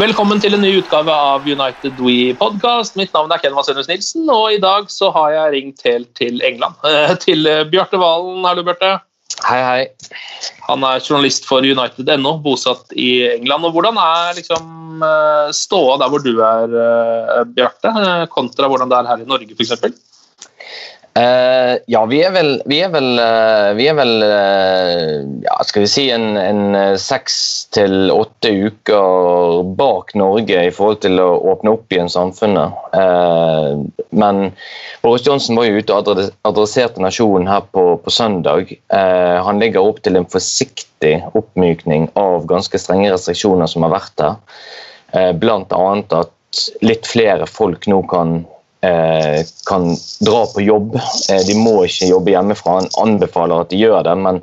Velkommen til en ny utgave av United We podcast. Mitt navn er Ken Vasenus Nilsen, og i dag så har jeg ringt helt til England. Eh, Til eh, Bjarte Valen. Hallo, Bjarte. Hei, hei. Han er journalist for United.no, bosatt i England. Og hvordan er liksom eh, ståa der hvor du er, Bjarte, kontra hvordan det er her i Norge, f.eks.? Eh, ja, vi er vel Vi er vel, uh, vi er vel uh, ja, skal vi si en, en seks til åtte uker bak Norge i forhold til å åpne opp igjen samfunnet. Men Boris Johnson var jo ute og adresserte nasjonen her på, på søndag. Han legger opp til en forsiktig oppmykning av ganske strenge restriksjoner som har vært her. Uh, annet at litt flere folk nå kan kan dra på jobb. Eh, de må ikke jobbe hjemmefra. Han anbefaler at de gjør det, men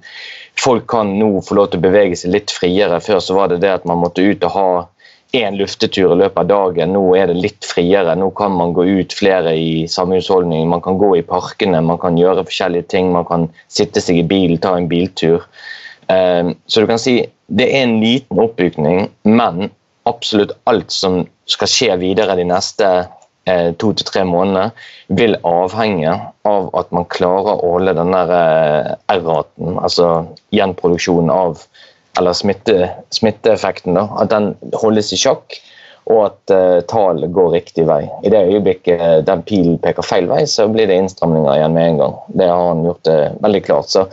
folk kan nå få lov til å bevege seg litt friere. Før så var det det at man måtte ut og ha én luftetur i løpet av dagen. Nå er det litt friere. Nå kan man gå ut flere i samme husholdning. Man kan gå i parkene, man kan gjøre forskjellige ting. Man kan sitte seg i bil, ta en biltur. Eh, Så du kan si det er en liten oppbygning, men absolutt alt som skal skje videre de neste eh, to til tre måneder, vil avhenge av at man klarer å holde den eh, R-raten, altså gjenproduksjonen av eller smitte, smitteeffekten, da, at den holdes i sjakk, og at uh, tallet går riktig vei. I det øyeblikket eh, den pilen peker feil vei, så blir det innstramninger igjen med en gang. Det har han gjort det veldig klart. Så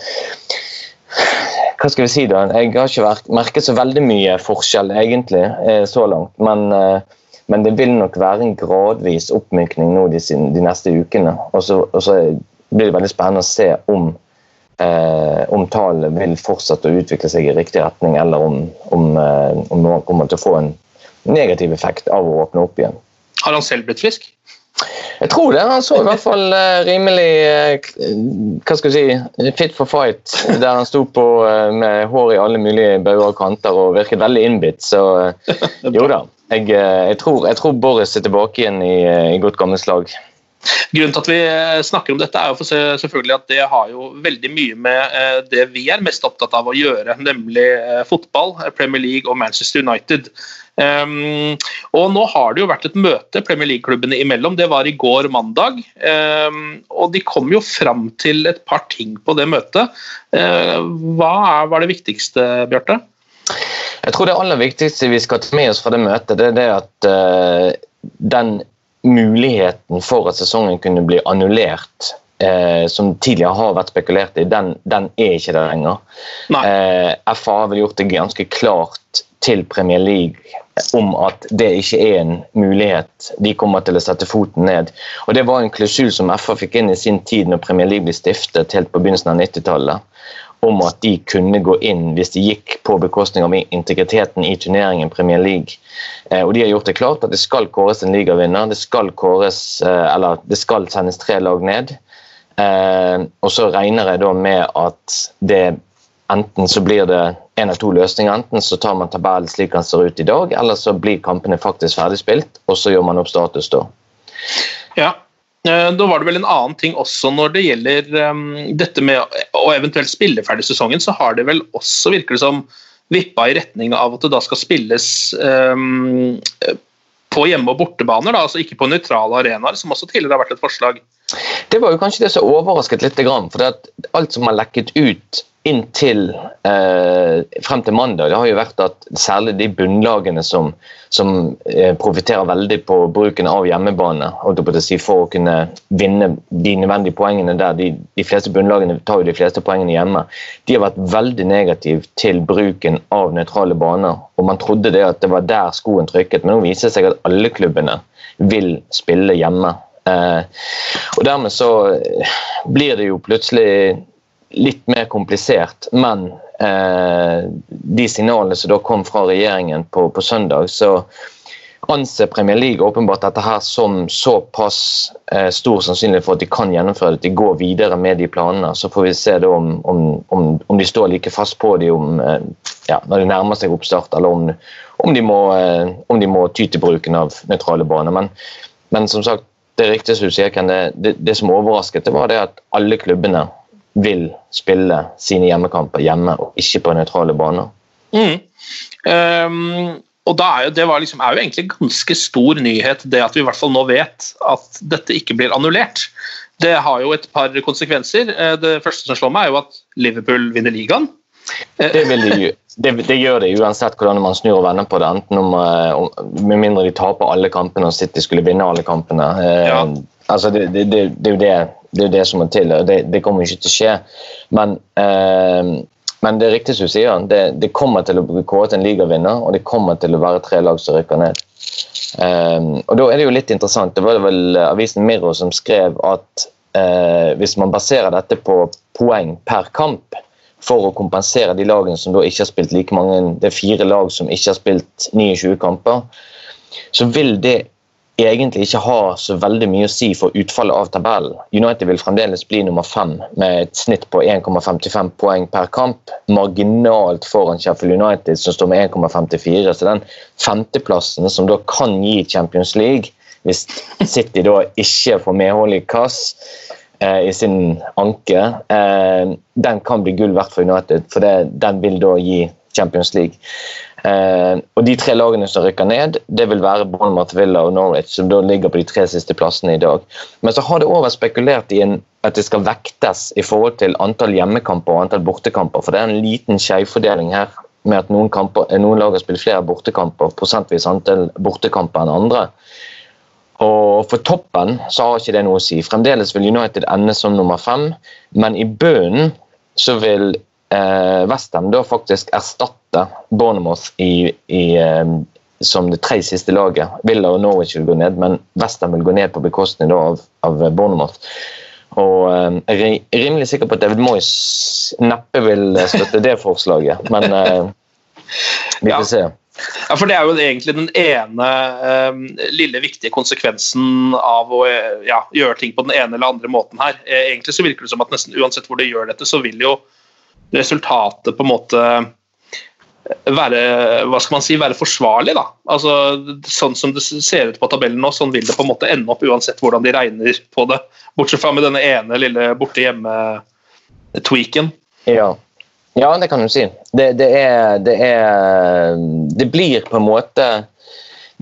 hva skal vi si da? Jeg har ikke merket så veldig mye forskjell egentlig eh, så langt. Men, eh, men det vil nok være en gradvis oppmykning nå de, de neste ukene. Og så, og så blir det veldig spennende å se om, eh, om tallene vil fortsette å utvikle seg i riktig retning, eller om, om, eh, om noen kommer til å få en negativ effekt av å åpne opp igjen. Har han selv blitt frisk? Jeg tror det. Han så i hvert fall eh, rimelig eh, hva skal jeg si, fit for fight, der han sto på eh, med hår i alle mulige bauger og kanter og virket veldig innbitt. Så jo da. Jeg, eh, jeg, tror, jeg tror Boris er tilbake igjen i, eh, i godt gammelt slag. Grunnen til at vi eh, snakker om dette er jo for se- selvfølgelig at det har jo veldig mye med det vi er mest opptatt av å gjøre, nemlig fotball, Premier League og Manchester United. Um, og nå har det jo vært et møte Premier League-klubbene imellom. Det var i går mandag. Um, og de kom jo fram til et par ting på det møtet. Uh, hva er, var det viktigste, Bjarte? Jeg tror det aller viktigste vi skal ta med oss fra det møtet, det er det at uh, den muligheten for at sesongen kunne bli annullert, uh, som tidligere har vært spekulert i, den, den er ikke der lenger. Nei. Eh, FA har vel gjort det ganske klart til Premier League om at det ikke er en mulighet. De kommer til å sette foten ned. Og Det var en klusul som FA fikk inn i sin tid når Premier League ble stiftet helt på begynnelsen av 90-tallet om at de kunne gå inn hvis de gikk på bekostning av integriteten i turneringen Premier League. Eh, og De har gjort det klart at det skal kåres en ligavinner. Det skal kåres, eh, eller det skal sendes tre lag ned. Eh, og så regner jeg da med at det enten så blir det en av to løsninger. Enten så tar man tabellen slik den ser ut i dag, eller så blir kampene faktisk ferdigspilt, og så gjør man opp status da. Ja. Eh, Da var det vel en annen ting også når det gjelder um, dette med å eventuelt spille ferdig sesongen, så har det vel også, virker det som, vippa i retning av at det da skal spilles um, på hjemme- og bortebaner, da, altså ikke på nøytrale arenaer, som også tidligere har vært et forslag. Det var jo kanskje det som overrasket litt, for alt som har lekket ut inntil eh, frem til mandag, det har jo vært at særlig de bunnlagene som, som eh, profitterer veldig på bruken av hjemmebane, si, for å kunne vinne de nødvendige poengene der, de, de fleste bunnlagene tar jo de fleste poengene hjemme, de har vært veldig negative til bruken av nøytrale baner. og Man trodde det at det var der skoen trykket, men nå viser det seg at alle klubbene vil spille hjemme. Eh, og Dermed så blir det jo plutselig litt mer komplisert, men eh, de signalene som da kom fra regjeringen på, på søndag, så anser Premier League åpenbart dette her som såpass eh, stor sannsynlighet for at de kan gjennomføre det, de går videre med de planene. Så får vi se om, om, om, om de står like fast på det eh, ja, når de nærmer seg oppstart, eller om, de, må, eh, om de må ty til bruken av nøytrale baner. Men, men som sagt, det er riktig som du sier, Ken, det, det, som overrasket, det var det at alle klubbene vil spille sine hjemmekamper hjemme og ikke på nøytrale baner. Mm. Um, og da er jo, Det var liksom, er jo egentlig ganske stor nyhet det at vi i hvert fall nå vet at dette ikke blir annullert. Det har jo et par konsekvenser. Eh, Det første som slår meg, er jo at Liverpool vinner ligaen. Det, vil de, det, det gjør det uansett hvordan man snur og vender på det. om, eh, om, Med mindre de taper alle kampene og City skulle vinne alle kampene. Eh, Ja. altså det, det, det, det er jo det, det som må til. og Det, det kommer ikke til å skje. Men, eh, men det er riktig som du sier. Det, det kommer til å bli kåret en ligavinner, og det kommer til å være tre lag som rykker ned. Eh, og da er det jo litt interessant. Det var vel avisen Mirro som skrev at eh, hvis man baserer dette på poeng per kamp, for å kompensere de lagene som da ikke har spilt like mange Det er fire lag som ikke har spilt 29 kamper. Så vil det egentlig ikke ha så veldig mye å si for utfallet av tabellen. United vil fremdeles bli nummer fem med et snitt på 1,55 poeng per kamp. Marginalt foran Sheffield United, som står med 1,54. Så den femteplassen, som da kan gi Champions League, hvis City da ikke får medhold i Kass, i sin anke, eh, den kan bli gull verdt for United. For det, den vil da gi Champions League. Eh, og De tre lagene som rykker ned, det vil være Bournemouth, Villa og Norwich, som da ligger på de tre siste plassene i dag. Men så har det òg vært spekulert i en, at det skal vektes i forhold til antall hjemmekamper og antall bortekamper. For det er en liten skjevfordeling her med at noen, kamper, noen lag har spilt flere bortekamper, prosentvis antall bortekamper enn andre. Og For toppen så har ikke det noe å si. Fremdeles vil United ende som nummer fem, men i bunnen så vil eh, Westham da faktisk erstatte Bournemouth i, i, eh, som det tre siste laget. Villa og Norwich vil gå ned, men Westham vil gå ned på bekostning da, av, av Bournemouth. Og eh, Jeg er rimelig sikker på at David Moyes neppe vil støtte det forslaget, men eh, vi får se. Ja, for Det er jo egentlig den ene eh, lille viktige konsekvensen av å eh, ja, gjøre ting på den ene eller andre måten her. Eh, egentlig så virker det som at nesten uansett hvor de gjør dette, så vil jo resultatet på en måte være hva skal man si, være forsvarlig. da. Altså, Sånn som det ser ut på tabellen nå, sånn vil det på en måte ende opp uansett hvordan de regner på det. Bortsett fra med denne ene lille borte hjemme-tweaken. Ja. Ja, det kan du si. Det, det, er, det, er, det blir på en måte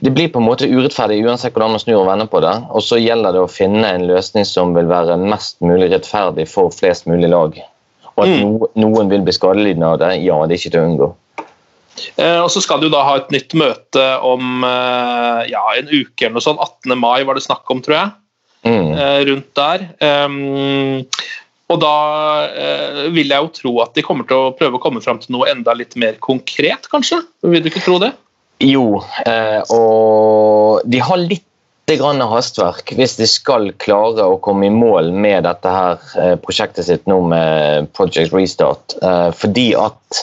det blir på en måte urettferdig uansett hvordan man snur og vender på det. Og så gjelder det å finne en løsning som vil være mest mulig rettferdig for flest mulig lag. Og at Mm. no, noen vil bli skadelidende av det, ja, det er ikke til å unngå. Eh, og så skal du da ha et nytt møte om eh, ja, en uke eller noe sånt. 18. mai var det snakk om, tror jeg. Mm. eh, rundt der. Um, og da eh, vil jeg jo tro at de kommer til å prøve å komme fram til noe enda litt mer konkret, kanskje? Vil du ikke tro det? Jo, eh, og de har litt grann hastverk hvis de skal klare å komme i mål med dette her eh, prosjektet sitt nå med Project Restart. Eh, fordi at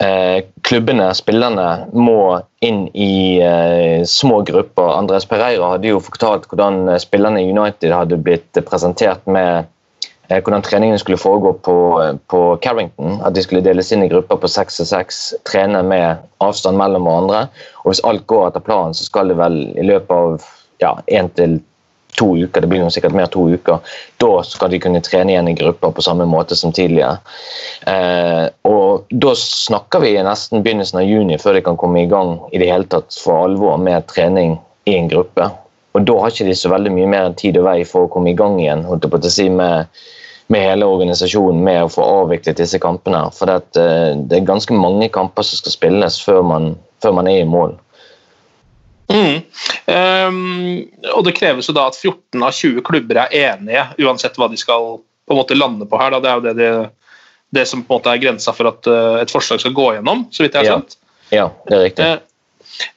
eh, klubbene, spillerne, må inn i eh, små grupper. Andres Pereira hadde jo fortalt hvordan spillerne i United hadde blitt presentert med hvordan treningene skulle foregå på, på Carrington. At de skulle deles inn i grupper på seks og seks, trene med avstand mellom hverandre. Og hvis alt går etter planen, så skal det vel i løpet av ja, én til to uker, det blir jo sikkert mer to uker, da skal de kunne trene igjen i grupper på samme måte som tidligere. Eh, og da snakker vi nesten begynnelsen av juni før de kan komme i gang i det hele tatt for alvor med trening i en gruppe. Og da har ikke de så veldig mye mer tid og vei for å komme i gang igjen holdt jeg på å si, med, med hele organisasjonen med å få avviklet disse kampene. For det, eh, det er ganske mange kamper som skal spilles før man, før man er i mål. Mm. Um, og det kreves jo da at 14 av 20 klubber er enige, uansett hva de skal på en måte lande på her. Da. Det er jo det, det, det, som på en måte er grensa for at uh, et forslag skal gå gjennom, så vidt jeg har skjønt. Ja. ja, det er riktig.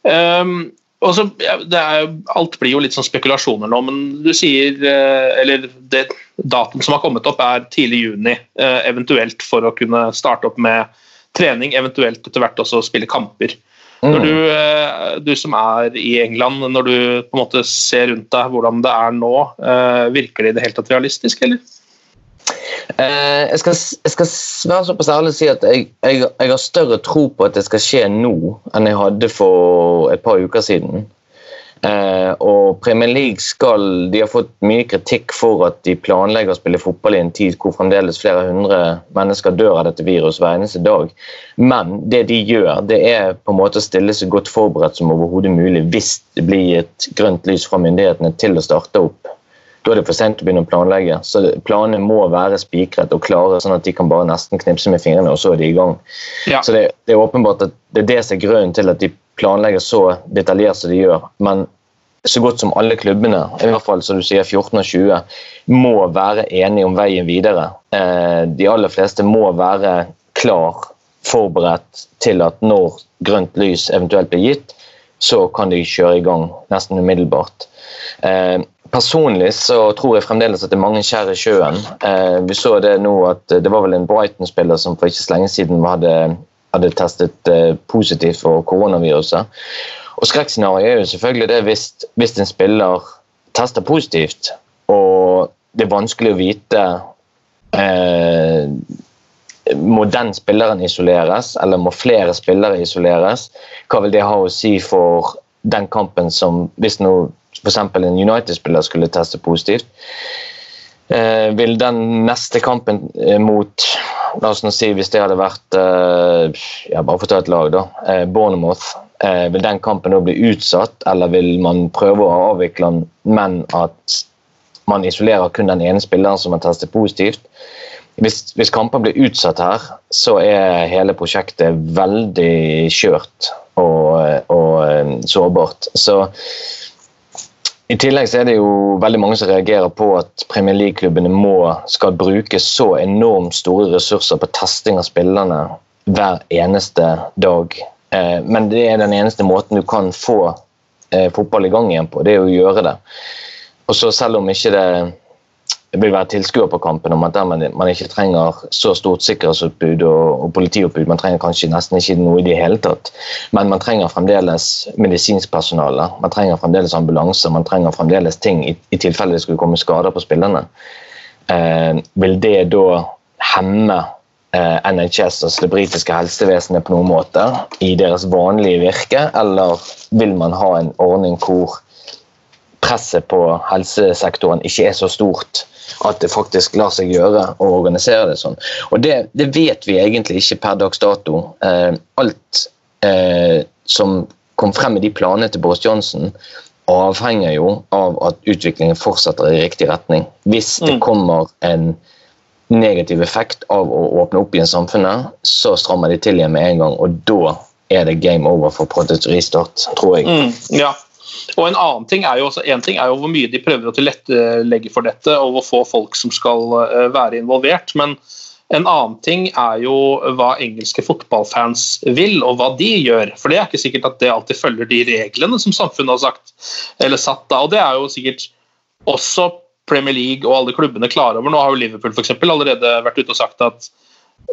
Um, og så, ja, er, alt blir jo litt sånn spekulasjoner nå, men du sier uh, Eller det datoen som har kommet opp, er tidlig juni, eventuelt for å kunne starte opp med trening, eventuelt etter hvert også spille kamper. Når mm. du, eh, du, som er i England, når du på en måte ser rundt deg hvordan det er nå, eh, virker det i det hele tatt realistisk, eller? Eh, jeg, skal, jeg, skal, være såpass ærlig og si at jeg, jeg, jeg, har større tro på at det skal skje nå, enn jeg hadde for et par uker siden. Eh, og Premier League skal De har fått mye kritikk for at de planlegger å spille fotball i en tid hvor fremdeles flere hundre mennesker dør av dette viruset hver eneste dag. Men det de gjør, det er på en måte å stille seg godt forberedt som overhodet mulig hvis det blir et grønt lys fra myndighetene til å starte opp. Da er det for sent å begynne å planlegge. Så Planene må være spikret og klare, sånn at de kan bare nesten knipse med fingrene, og så er de i gang. Ja. Så det, det, er åpenbart at det er det som er grunnen til at de planlegger så detaljert som de gjør. Men så godt som alle klubbene, i hvert fall som du sier 14 og 20, må være enige om veien videre. Eh, de aller fleste må være klar, forberedt til at når grønt lys eventuelt blir gitt, så kan de kjøre i gang nesten umiddelbart. Eh, personlig så tror jeg fremdeles at det er mange skjær i sjøen. Eh, vi så det nå at det var vel en Brighton-spiller som for ikke så lenge siden hadde, hadde testet positivt for koronaviruset. Og Skrekkscenarioet er jo selvfølgelig det hvis, hvis en spiller tester positivt, og det er vanskelig å vite eh, Må den spilleren isoleres, eller må flere spillere isoleres? Hva vil det ha å si for den kampen som Hvis nå f.eks. en United-spiller skulle teste positivt, eh, vil den neste kampen eh, mot La oss nå si hvis det hadde vært eh, ja, Bare for å ta et lag, da. Eh, Bournemouth Eh, vil den kampen da bli utsatt, eller vil man prøve å avvikle den, men at man isolerer kun den ene spilleren som har testet positivt? Hvis, hvis kampen blir utsatt her, så er hele prosjektet veldig kjørt og, og eh, sårbart. Så i tillegg så er det jo veldig mange som reagerer på at Premier League-klubbene må skal bruke så enormt store ressurser på testing av spillerne hver eneste dag. Eh, men det er den eneste måten du kan få eh, fotball i gang igjen på, det er å gjøre det. Og så Selv om ikke det vil være tilskuer på kampen, om at man ikke trenger så stort sikkerhetsoppbud og, og politioppbud, man trenger kanskje nesten ikke noe i det hele tatt, men man trenger fremdeles medisinsk personale, man trenger fremdeles ambulanse, man trenger fremdeles ting i, i tilfelle det skulle komme skader på spillerne. Eh, vil det da hemme Eh, NHS, altså det britiske helsevesenet, på noen måte i deres vanlige virke, eller vil man ha en ordning hvor presset på helsesektoren ikke er så stort at det faktisk lar seg gjøre å organisere det sånn. Og det, det vet vi egentlig ikke per dags dato. Eh, alt eh, som kom frem i de planene til Boris Johnson, avhenger jo av at utviklingen fortsetter i riktig retning. Hvis det mm. kommer en negativ effekt av å åpne opp igjen samfunnet, så strammer de til igjen med en gang. Og da er det game over for Protest Restart, tror jeg. Mm, ja. Og En annen ting er jo ting er jo hvor mye de prøver å tilrettelegge for dette, og hvor få folk som skal eh, være involvert. men en annen ting er jo hva engelske fotballfans vil, og hva de gjør. For det er ikke sikkert at det alltid følger de reglene som samfunnet har sagt, eller satt da. Og det er jo sikkert også Premier League og alle klubbene klar over. Nå har jo Liverpool for eksempel, allerede vært ute og sagt at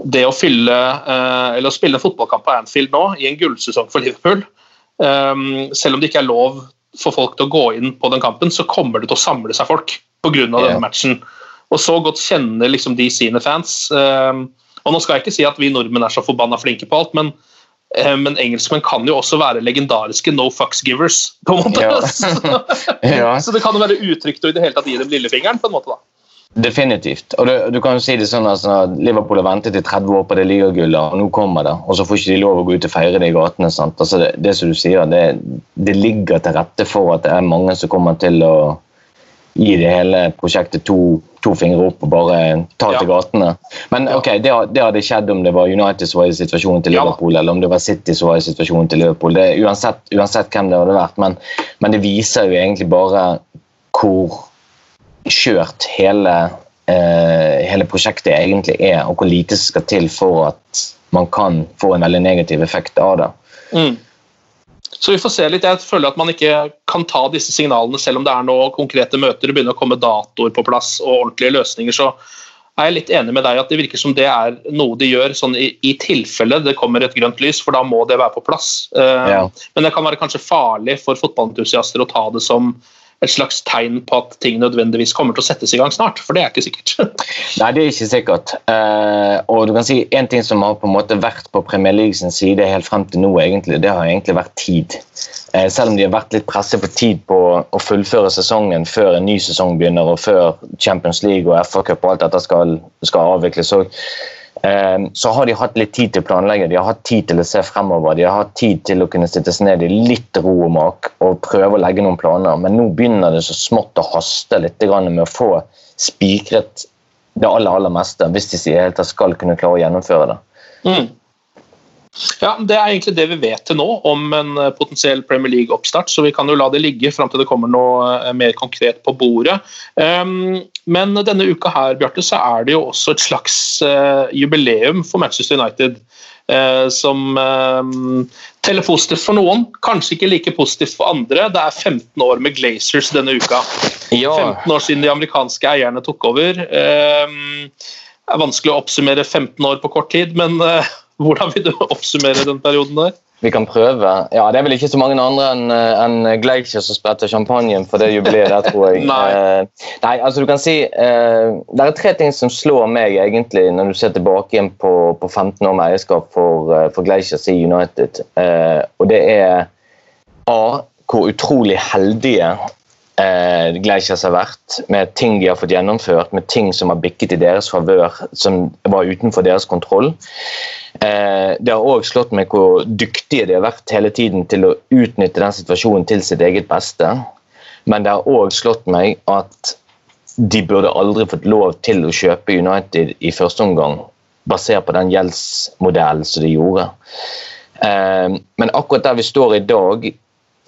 det å, fylle, eh, å spille fotballkamp på Anfield nå, i en gullsesong for Liverpool, selv om det ikke er lov for folk til å gå inn på den kampen, så kommer det til å samle seg folk pga. Yeah. denne matchen. Og så godt kjenner liksom de sine fans. Um, og nå skal jeg ikke si at vi nordmenn er så forbanna flinke på alt, men, uh, men engelskmenn kan jo også være legendariske no fucks givers. på en måte. Ja. så det kan jo være utrygt å i det hele tatt gi dem lillefingeren. på en måte da. Definitivt. Og du, du kan jo si det sånn at sånn Liverpool har ventet i 30 år på det ligagullet, og nå kommer det. Og så får ikke de lov å gå ut og feire det i gatene. sant? Altså det, det som du sier, det, det ligger til rette for at det er mange som kommer til å gi det hele prosjektet to, to fingre opp og bare ta Ja. til gatene. Men ok, det, det hadde skjedd om det var United som var i situasjonen til Ja. Liverpool, eller om det var City som var i situasjonen til Liverpool. Det, er uansett, uansett hvem det hadde vært. Men, men det viser jo egentlig bare hvor skjørt hele, eh, hele prosjektet egentlig er, og hvor lite som skal til for at man kan få en veldig negativ effekt av det. Mm. Så vi får se litt. Jeg føler at man ikke kan ta disse signalene selv om det er noen konkrete møter og begynner å komme datoer på plass og ordentlige løsninger. så er jeg litt enig med deg at det virker som det er noe de gjør sånn i, i tilfelle det kommer et grønt lys, for da må det være på plass. Uh, Ja. Men det kan være kanskje farlig for fotballentusiaster å ta det som et slags tegn på at ting nødvendigvis kommer til å settes i gang snart, for det er ikke sikkert. Nei, det er ikke sikkert. Uh, og du kan si En ting som har på en måte vært på Premier League side helt frem til nå, egentlig, det har egentlig vært tid. Uh, selv om de har vært litt presset på tid på å fullføre sesongen før en ny sesong begynner, og før Champions League og FA Cup og alt dette skal, skal avvikles, så, så har de hatt litt tid til å planlegge. De har hatt tid til å se fremover. De har hatt tid til å kunne sitte ned i litt ro og mak og prøve å legge noen planer. Men nå begynner det så smått å haste litt med å få spikret det aller, aller meste, hvis de sier helt at skal kunne klare å gjennomføre det. Mm. Ja, Det er egentlig det vi vet til nå om en eh, potensiell Premier League-oppstart, så vi kan jo la det ligge fram til det kommer noe eh, mer konkret på bordet. Um, men denne uka her, Bjarte, så er det jo også et slags eh, jubileum for Manchester United. som um, teller positivt for noen, kanskje ikke like positivt for andre. Det er 15 år med Glazers denne uka. Ja, 15 år siden de amerikanske eierne tok over. Um, det er vanskelig å oppsummere 15 år på kort tid, men hvordan vil du oppsummere den perioden der? vi kan prøve. Ja, Det er vel ikke så mange andre enn en Gleicher Glacier som spretter champagne for det jubileet der, tror jeg. Nei. Eh, nei, altså du kan si eh, Det er tre ting som slår meg egentlig når du ser tilbake igjen på, på 15 år med eierskap for, eh, for Glaciers i United. Eh, og det er A. Hvor utrolig heldige eh, Glaciers har vært med ting de har fått gjennomført, med ting som har bikket i deres favør, som var utenfor deres kontroll. Eh, det har òg slått meg hvor dyktige de har vært hele tiden til å utnytte den situasjonen til sitt eget beste. Men det har òg slått meg at de burde aldri fått lov til å kjøpe United i første omgang, basert på den gjeldsmodellen som de gjorde. Eh, men akkurat der vi står i dag,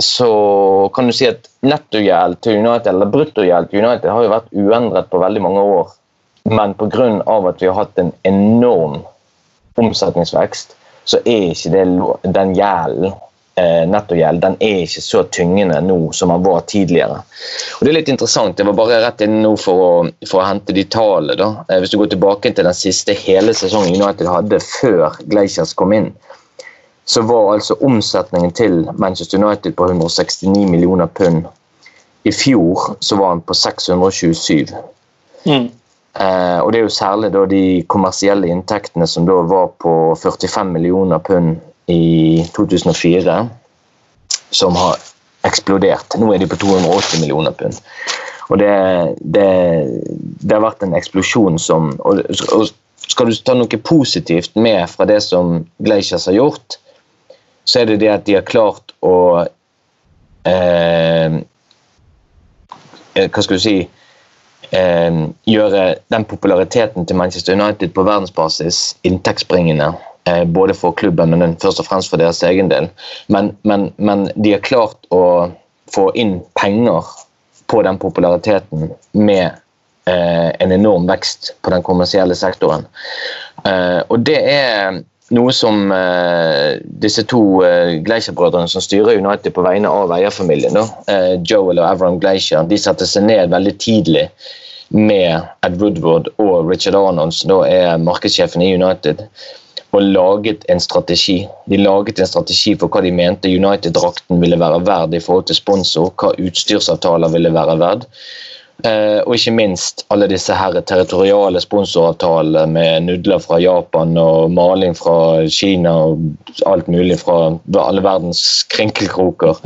så kan du si at nettogjeld til United, eller bruttogjeld til United har jo vært uendret på veldig mange år. Men pga. at vi har hatt en enorm omsetningsvekst, så er ikke det, den gjelden, eh, nettogjeld, den er ikke så tyngende nå som den var tidligere. Og Det er litt interessant. Jeg var bare rett inne nå for å, for å hente de tallene. Eh, Hvis du går tilbake til den siste hele sesongen United hadde før Gleisers kom inn, så var altså omsetningen til Manchester United på 169 millioner pund. I fjor så var han på 627. Mm. Eh, og det er jo særlig da de kommersielle inntektene som da var på 45 millioner pund i 2004, som har eksplodert. Nå er de på 280 millioner pund. Og det, det, det har vært en eksplosjon som og, og Skal du ta noe positivt med fra det som Gleichers har gjort, så er det det at de har klart å eh, eh, Hva skal du si eh, gjøre den populariteten til Manchester United på verdensbasis inntektsbringende. Eh, både for klubben, men først og fremst for deres egen del. Men, men, men de har klart å få inn penger på den populariteten med eh, en enorm vekst på den kommersielle sektoren. Eh, og det er noe som eh, disse to eh, Glacier-brødrene som styrer United på vegne av eierfamilien, eh, Joel og Avram Glacier, de satte seg ned veldig tidlig med Ed Woodward og Richard Arnold, som da er markedssjefen i United, og laget en strategi. De laget en strategi for hva de mente United-drakten ville være verd i forhold til sponsor, hva utstyrsavtaler ville være verd. Eh, og ikke minst alle disse her territoriale sponsoravtalene med nudler fra Japan og maling fra Kina og alt mulig fra alle verdens krinkelkroker.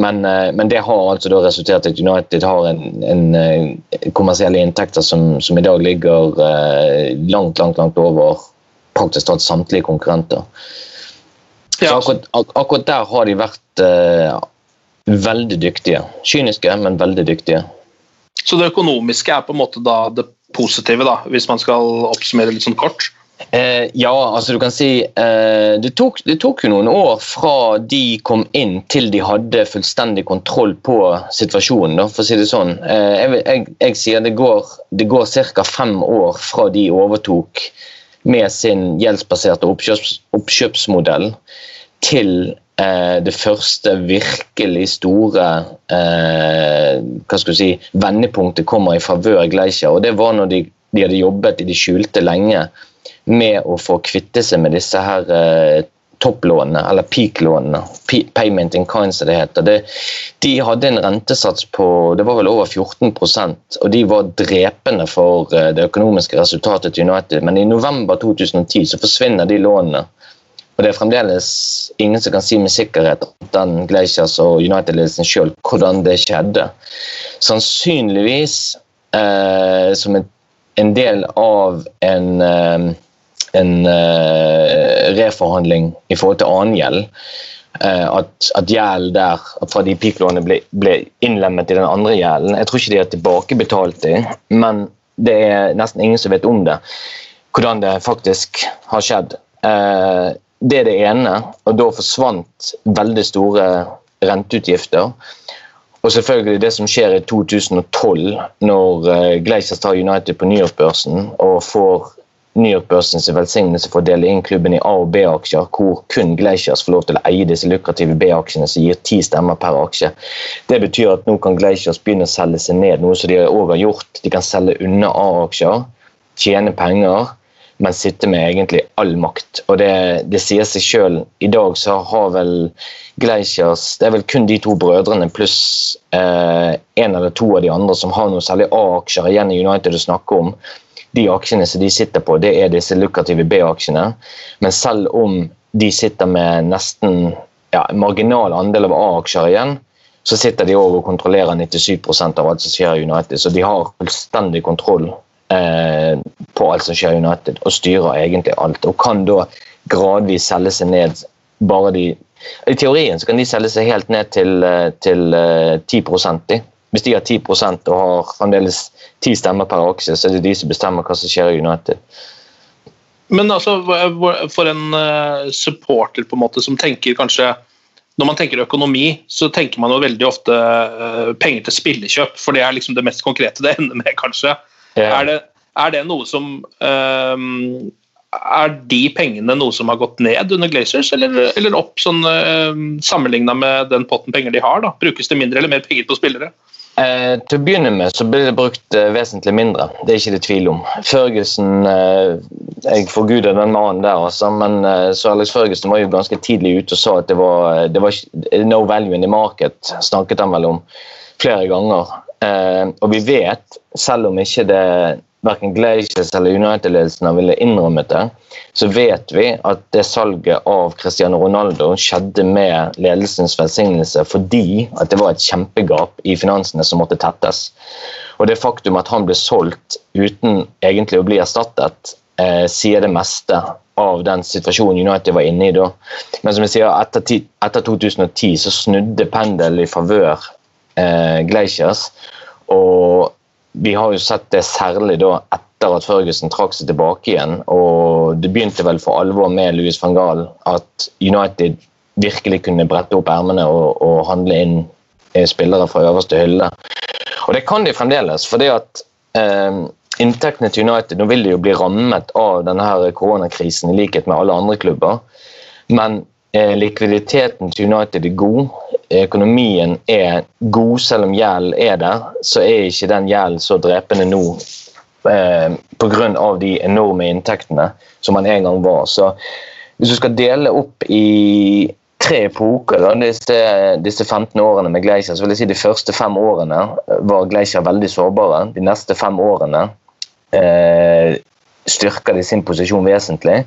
Men, eh, men det har altså da resultert i at United har en, en, en kommersielle inntekter som, som, i dag ligger eh, langt, langt, langt over praktisk talt samtlige konkurrenter. Så akkurat, akkurat, der har de vært uh, veldig dyktige. Kyniske, men veldig dyktige. Så det økonomiske er på en måte da det positive, da, hvis man skal oppsummere litt sånn kort? Eh, ja, altså du kan si eh, det, tok, det, tok, jo noen år fra de kom inn til de hadde fullstendig kontroll på situasjonen, da, for å si det sånn. Eh, jeg, jeg, jeg, sier det går, det går ca. fem år fra de overtok med sin gjeldsbaserte oppkjøps, oppkjøpsmodell til det første virkelig store eh, hva skal si, vendepunktet kommer i favør Gleischer. Og det var når de, de, hadde jobbet i det skjulte lenge med å få kvitte seg med disse her eh, topplånene, eller peak-lånene. Payment in kind, som det heter. Det, de hadde en rentesats på det var vel over 14% og de var drepende for eh, det økonomiske resultatet til United. Men i november 2010 så forsvinner de lånene. Og det er fremdeles ingen som kan si med sikkerhet den Glaciers og United-ledelsen sjøl hvordan det skjedde. Sannsynligvis eh, som en, en, del av en, eh, en eh, reforhandling i forhold til annen gjeld. Eh, at, at gjeld der fra de peak-lånene ble, ble, innlemmet i den andre gjelden. Jeg tror ikke de har tilbakebetalt dem, men det er nesten ingen som vet om det. Hvordan det faktisk har skjedd. Eh, det er det ene, og da forsvant veldig store renteutgifter. Og selvfølgelig det som skjer i 2012, når Gleisers tar United på New York-børsen og får New York-børsens velsignelse for å dele inn klubben i A- og B-aksjer, hvor kun Gleisers får lov til å eie disse lukrative B-aksjene som gir ti stemmer per aksje. Det betyr at nå kan Gleisers begynne å selge seg ned, noe som de har gjort. De kan selge unna A-aksjer, tjene penger men sitter med egentlig all makt. Og det, det sier seg sjøl. I dag så har vel Gleisjas Det er vel kun de to brødrene pluss eh, en eller to av de andre som har noe særlig A-aksjer igjen i United å snakke om. De aksjene som de sitter på, det er disse lukrative B-aksjene. Men selv om de sitter med nesten ja, marginal andel av A-aksjer igjen, så sitter de òg og kontrollerer 97 av alt som skjer i United. Så de har fullstendig kontroll eh, på alt som skjer i United, og styrer egentlig alt. Og kan da gradvis selge seg ned bare de I teorien så kan de selge seg helt ned til, eh, til uh, 10 de. Hvis de har 10 og har fremdeles ti stemmer per aksje, så er det de som bestemmer hva som skjer i United. Men altså, for en supporter på en måte som tenker kanskje når man tenker økonomi, så tenker man jo veldig ofte penger til spillekjøp, for det er liksom det mest konkrete det ender med, kanskje. Yeah. Er, det, er, det, noe som um, Er de pengene noe som har gått ned under Glazers, eller, eller opp sånn uh, ehm, sammenligna med den potten penger de har? da? Brukes det mindre eller mer penger på spillere? Eh, til å begynne med så blir det brukt eh, vesentlig mindre, det er ikke det tvil om. Ferguson eh, Jeg forguder den mannen der, altså, men eh, så Alex Ferguson var jo ganske tidlig ute og sa at det var, det var no value in the market, snakket han vel om flere ganger. Eh, og vi vet, selv om ikke det verken Glaciers eller United-ledelsen ville innrømmet det, så vet vi at det salget av Cristiano Ronaldo skjedde med ledelsens velsignelse fordi at det var et kjempegap i finansene som måtte tettes. Og det faktum at han ble solgt uten egentlig å bli erstattet, eh, sier det meste av den situasjonen United var inne i da. Men som jeg sier, etter, etter 2010 så snudde pendelen i favør eh, Glaciers. Og vi har jo sett det særlig da etter at Ferguson trakk seg tilbake igjen. Og det begynte vel for alvor med Louis van Gaal at United virkelig kunne brette opp ermene og, og, handle inn eh, spillere fra øverste hylle. Og det kan de fremdeles. fordi at eh, inntektene til United nå vil de jo bli rammet av denne her koronakrisen i likhet med alle andre klubber. Men eh, likviditeten til United er god økonomien er god, selv om gjeld er der, så er ikke den gjelden så drepende nå eh, pga. de enorme inntektene som man en gang var. Så hvis du skal dele opp i tre epoker, da, disse, disse 15 årene med Glacier. Så vil jeg si De første fem årene var Glacier veldig sårbare. De neste fem årene eh, styrker de sin posisjon vesentlig.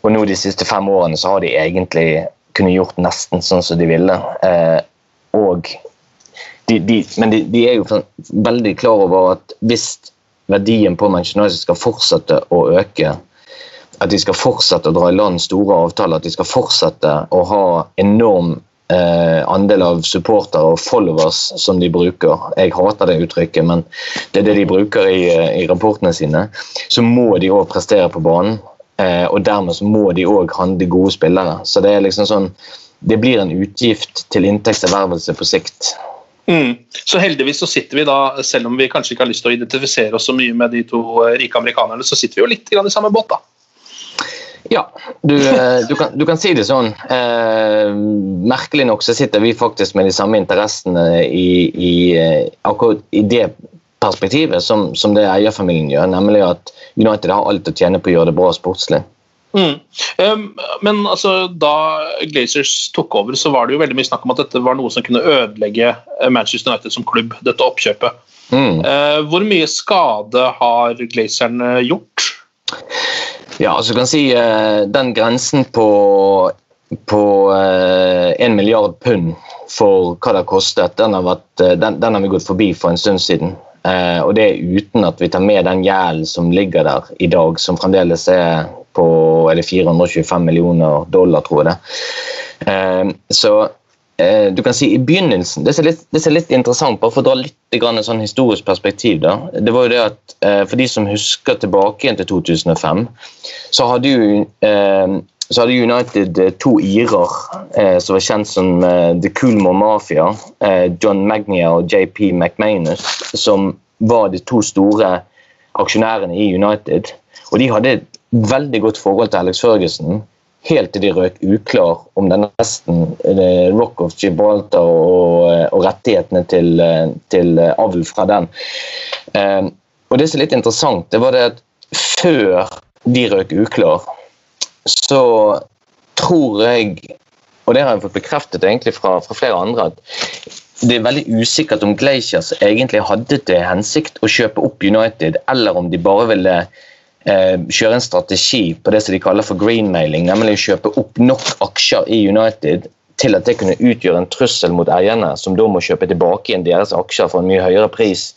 Og nå de siste fem årene så har de egentlig kunnet gjort nesten sånn som de ville. Eh, og de, de, men de, de, er jo veldig klar over at hvis verdien på Manchester United skal fortsette å øke, at de skal fortsette å dra i land store avtaler, at de skal fortsette å ha enorm eh, andel av supportere og followers som de bruker. Jeg hater det uttrykket, men det er det de bruker i, i rapportene sine. Så må de òg prestere på banen. Eh, og dermed så må de òg handle gode spillere. Så det er liksom sånn Det blir en utgift til inntektservervelse på sikt. Mm. Så heldigvis så sitter vi da, selv om vi kanskje ikke har lyst til å identifisere oss så mye med de to eh, rike amerikanerne, så sitter vi jo litt i samme båt, da. Ja, du, eh, du, kan, du, kan, si det sånn. Eh, merkelig nok så sitter vi faktisk med de samme interessene i, i, akkurat i det perspektivet som, som det eierfamilien gjør, nemlig at United har alt å tjene på å gjøre det bra sportslig. Mm. Um, men altså, da Glazers tok over, så var det jo veldig mye snakk om at dette var noe som kunne ødelegge eh, Manchester United som klubb, dette oppkjøpet. Mm. Uh, hvor mye skade har Glazerne gjort? Ja, altså kan si uh, Den grensen på på uh, milliard pund for hva det har kostet, den har, vært, den, den har vi gått forbi for en stund siden. Eh, og det er uten at vi tar med den gjelden som ligger der i dag, som fremdeles er på eller 425 millioner dollar, tror jeg det. Eh, så eh, du kan si i begynnelsen Det er litt, det er litt interessant, bare for å dra litt grann, sånn historisk perspektiv. da, det var jo det at For de som husker tilbake igjen til 2005, så hadde jo så hadde United eh, to irer eh, som var kjent som eh, The Coolmore Mafia. Eh, John Magnia og JP McManus, som var de to store aksjonærene i United. Og de hadde et veldig godt forhold til Alex Ferguson helt til de røk uklar om den nesten eh, Rock of Gibraltar og, eh, og rettighetene til, til avl fra den. og det som er litt interessant, det var det at før de røk uklar så tror jeg, og det har jeg fått bekreftet egentlig fra, fra flere andre, at det er veldig usikkert om Glaciers egentlig hadde til hensikt å kjøpe opp United, eller om de bare ville eh, kjøre en strategi på det som de kaller for greenmailing, nemlig å kjøpe opp nok aksjer i United til at det kunne utgjøre en trussel mot eierne, som da må kjøpe tilbake igjen deres aksjer for en mye høyere pris,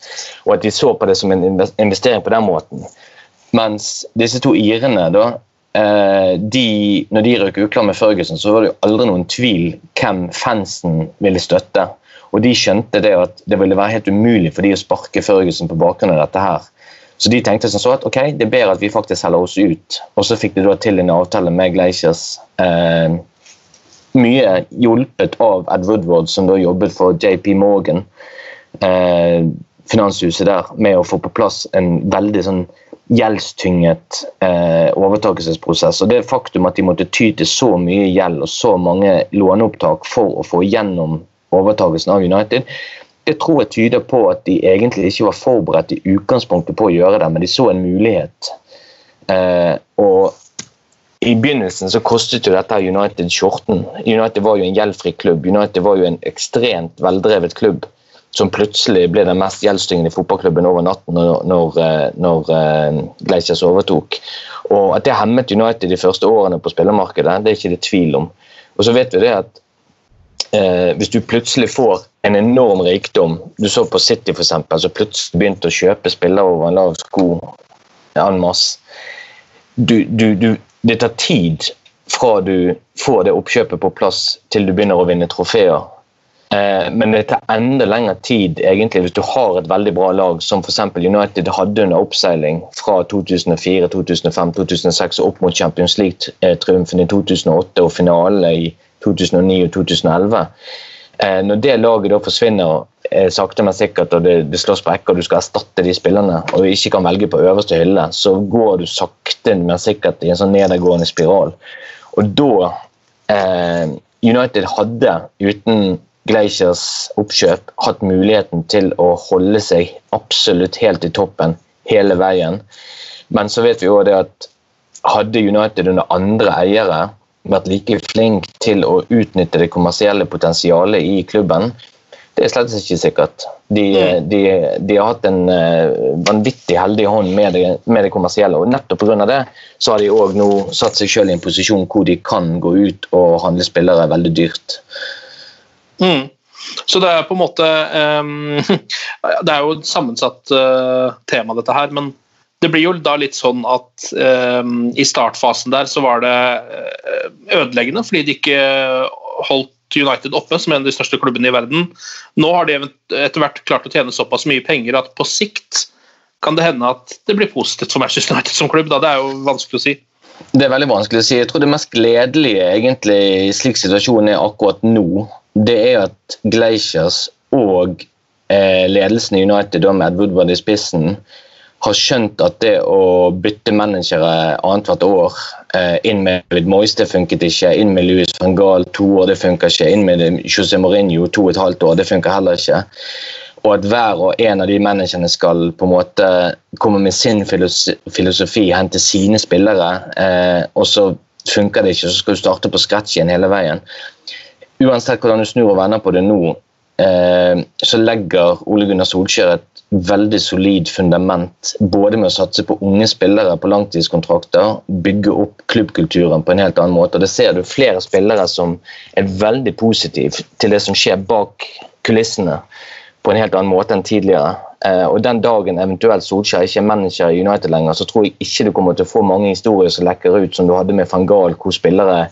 og at de så på det som en investering på den måten. Mens disse to irene da, de, når de røk uklar med Ferguson, så var det jo aldri noen tvil hvem fansen ville støtte. Og de skjønte det at det ville være helt umulig for de å sparke Ferguson på bakgrunn av dette her. Så de tenkte sånn så at ok, det er bedre at vi faktisk selger oss ut. Og så fikk de da til en avtale med Glaciers. Eh, mye hjulpet av Ed Woodward, som da jobbet for JP Morgan, eh, finanshuset der, med å få på plass en veldig sånn gjeldstynget eh, overtakelsesprosess. Og det faktum at de måtte ty til så mye gjeld og så mange låneopptak for å få gjennom overtakelsen av United, det tror jeg tyder på at de egentlig ikke var forberedt i utgangspunktet på å gjøre det, men de så en mulighet. Eh, og i begynnelsen så kostet jo dette United skjorten. United var jo en gjeldfri klubb. United var jo en ekstremt veldrevet klubb som plutselig ble den mest gjeldstyngende fotballklubben over natten når, når, eh, når uh, Glaciers overtok. Og At det hemmet United de første årene på spillermarkedet, det er ikke det tvil om. Og så vet vi det at uh, hvis du plutselig får en enorm rikdom Du så på City f.eks., som plutselig begynte å kjøpe spillere over en lav sko en masse. Du, du, du, det tar tid fra du får det oppkjøpet på plass til du begynner å vinne trofeer Eh, men det tar enda lengre tid egentlig hvis du har et veldig bra lag, som f.eks. United hadde under oppseiling fra 2004, 2005, 2006 og opp mot Champions League-triumfen i 2008 og finalen i 2009 og 2011. Eh, når det laget da forsvinner eh, sakte, men sikkert, og det, det slås på ekker, og du skal erstatte de spillerne, og du ikke kan velge på øverste hylle, så går du sakte, men sikkert i en sånn nedadgående spiral. Og da eh, United hadde uten Glaciers oppkjøp hatt muligheten til å holde seg absolutt helt i toppen hele veien. Men så vet vi òg det at hadde United under andre eiere vært like flink til å utnytte det kommersielle potensialet i klubben. Det er slett ikke sikkert. De, de, de har hatt en uh, vanvittig heldig hånd med det, med det kommersielle. og Nettopp pga. det så har de òg nå satt seg selv i en posisjon hvor de kan gå ut og handle spillere veldig dyrt. Mm. Så det er på en måte um, Det er jo et sammensatt uh, tema, dette her. Men det blir jo da litt sånn at um, i startfasen der så var det uh, ødeleggende fordi de ikke holdt United oppe, som er en av de største klubbene i verden. Nå har de etter hvert klart å tjene såpass mye penger at på sikt kan det hende at det blir positivt for Manchester United som klubb. Da. Det er jo vanskelig å si. Det er veldig vanskelig å si. Jeg tror det mest gledelige egentlig i slik situasjonen er akkurat nå, det er at Glaciers og eh, ledelsen i United, da med Ed Woodward i spissen, har skjønt at det å bytte managere annethvert år eh, Inn med David Moyes, det funket ikke. Inn med Louis van Gaal to år, det funker ikke. Inn med José Mourinho to og et halvt år, det funker heller ikke. Og at hver og en av de managerne skal på en måte komme med sin filosofi, hente sine spillere, eh, og så funker det ikke, så skal du starte på scratch igjen hele veien. Uansett hvordan du snur og vender på det nå, eh, så legger Ole Gunnar Solskjær et veldig solid fundament både med å satse på unge spillere på langtidskontrakter, bygge opp klubbkulturen på en helt annen måte. og Det ser du flere spillere som er veldig positive til det som skjer bak kulissene på en helt annen måte enn tidligere. Eh, og Den dagen eventuelt Solskjær ikke er manager i United lenger, så tror jeg ikke du kommer til å få mange historier som lekker ut som du hadde med van Gahl, hvor spillere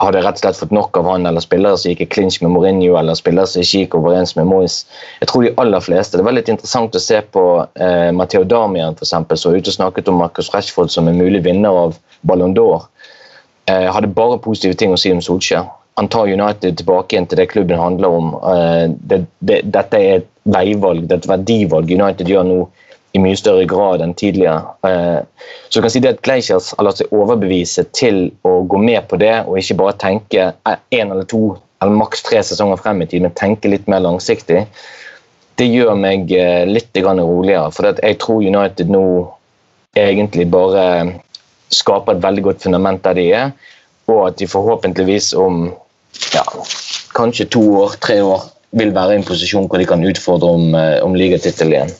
hadde rett og slett fått nok av han, eller spillere som gikk i clinch med Mourinho, eller spillere som ikke gikk overens med Moyes. Jeg tror de aller fleste. Det var litt interessant å se på eh, Matheo Damian, eksempel, som var ute og snakket om Marcus Rashford som en mulig vinner av Ballon d'Or. Eh, hadde bare positive ting å si om Solskjær. Han tar United tilbake igjen til det klubben handler om. Eh, det, det, dette er et veivalg, det er et verdivalg United gjør nå i mye større grad enn tidligere. Eh, så du kan si det at Gleichers har latt seg overbevise til å gå med på det, og ikke bare tenke én eller to eller maks tre sesonger frem i tid, men tenke litt mer langsiktig. Det gjør meg eh, litt roligere, for jeg tror United nå egentlig bare skaper et veldig godt fundament der de er, og at de forhåpentligvis om ja, kanskje to år, tre år vil være i en posisjon hvor de kan utfordre om, eh, om ligatittel igjen.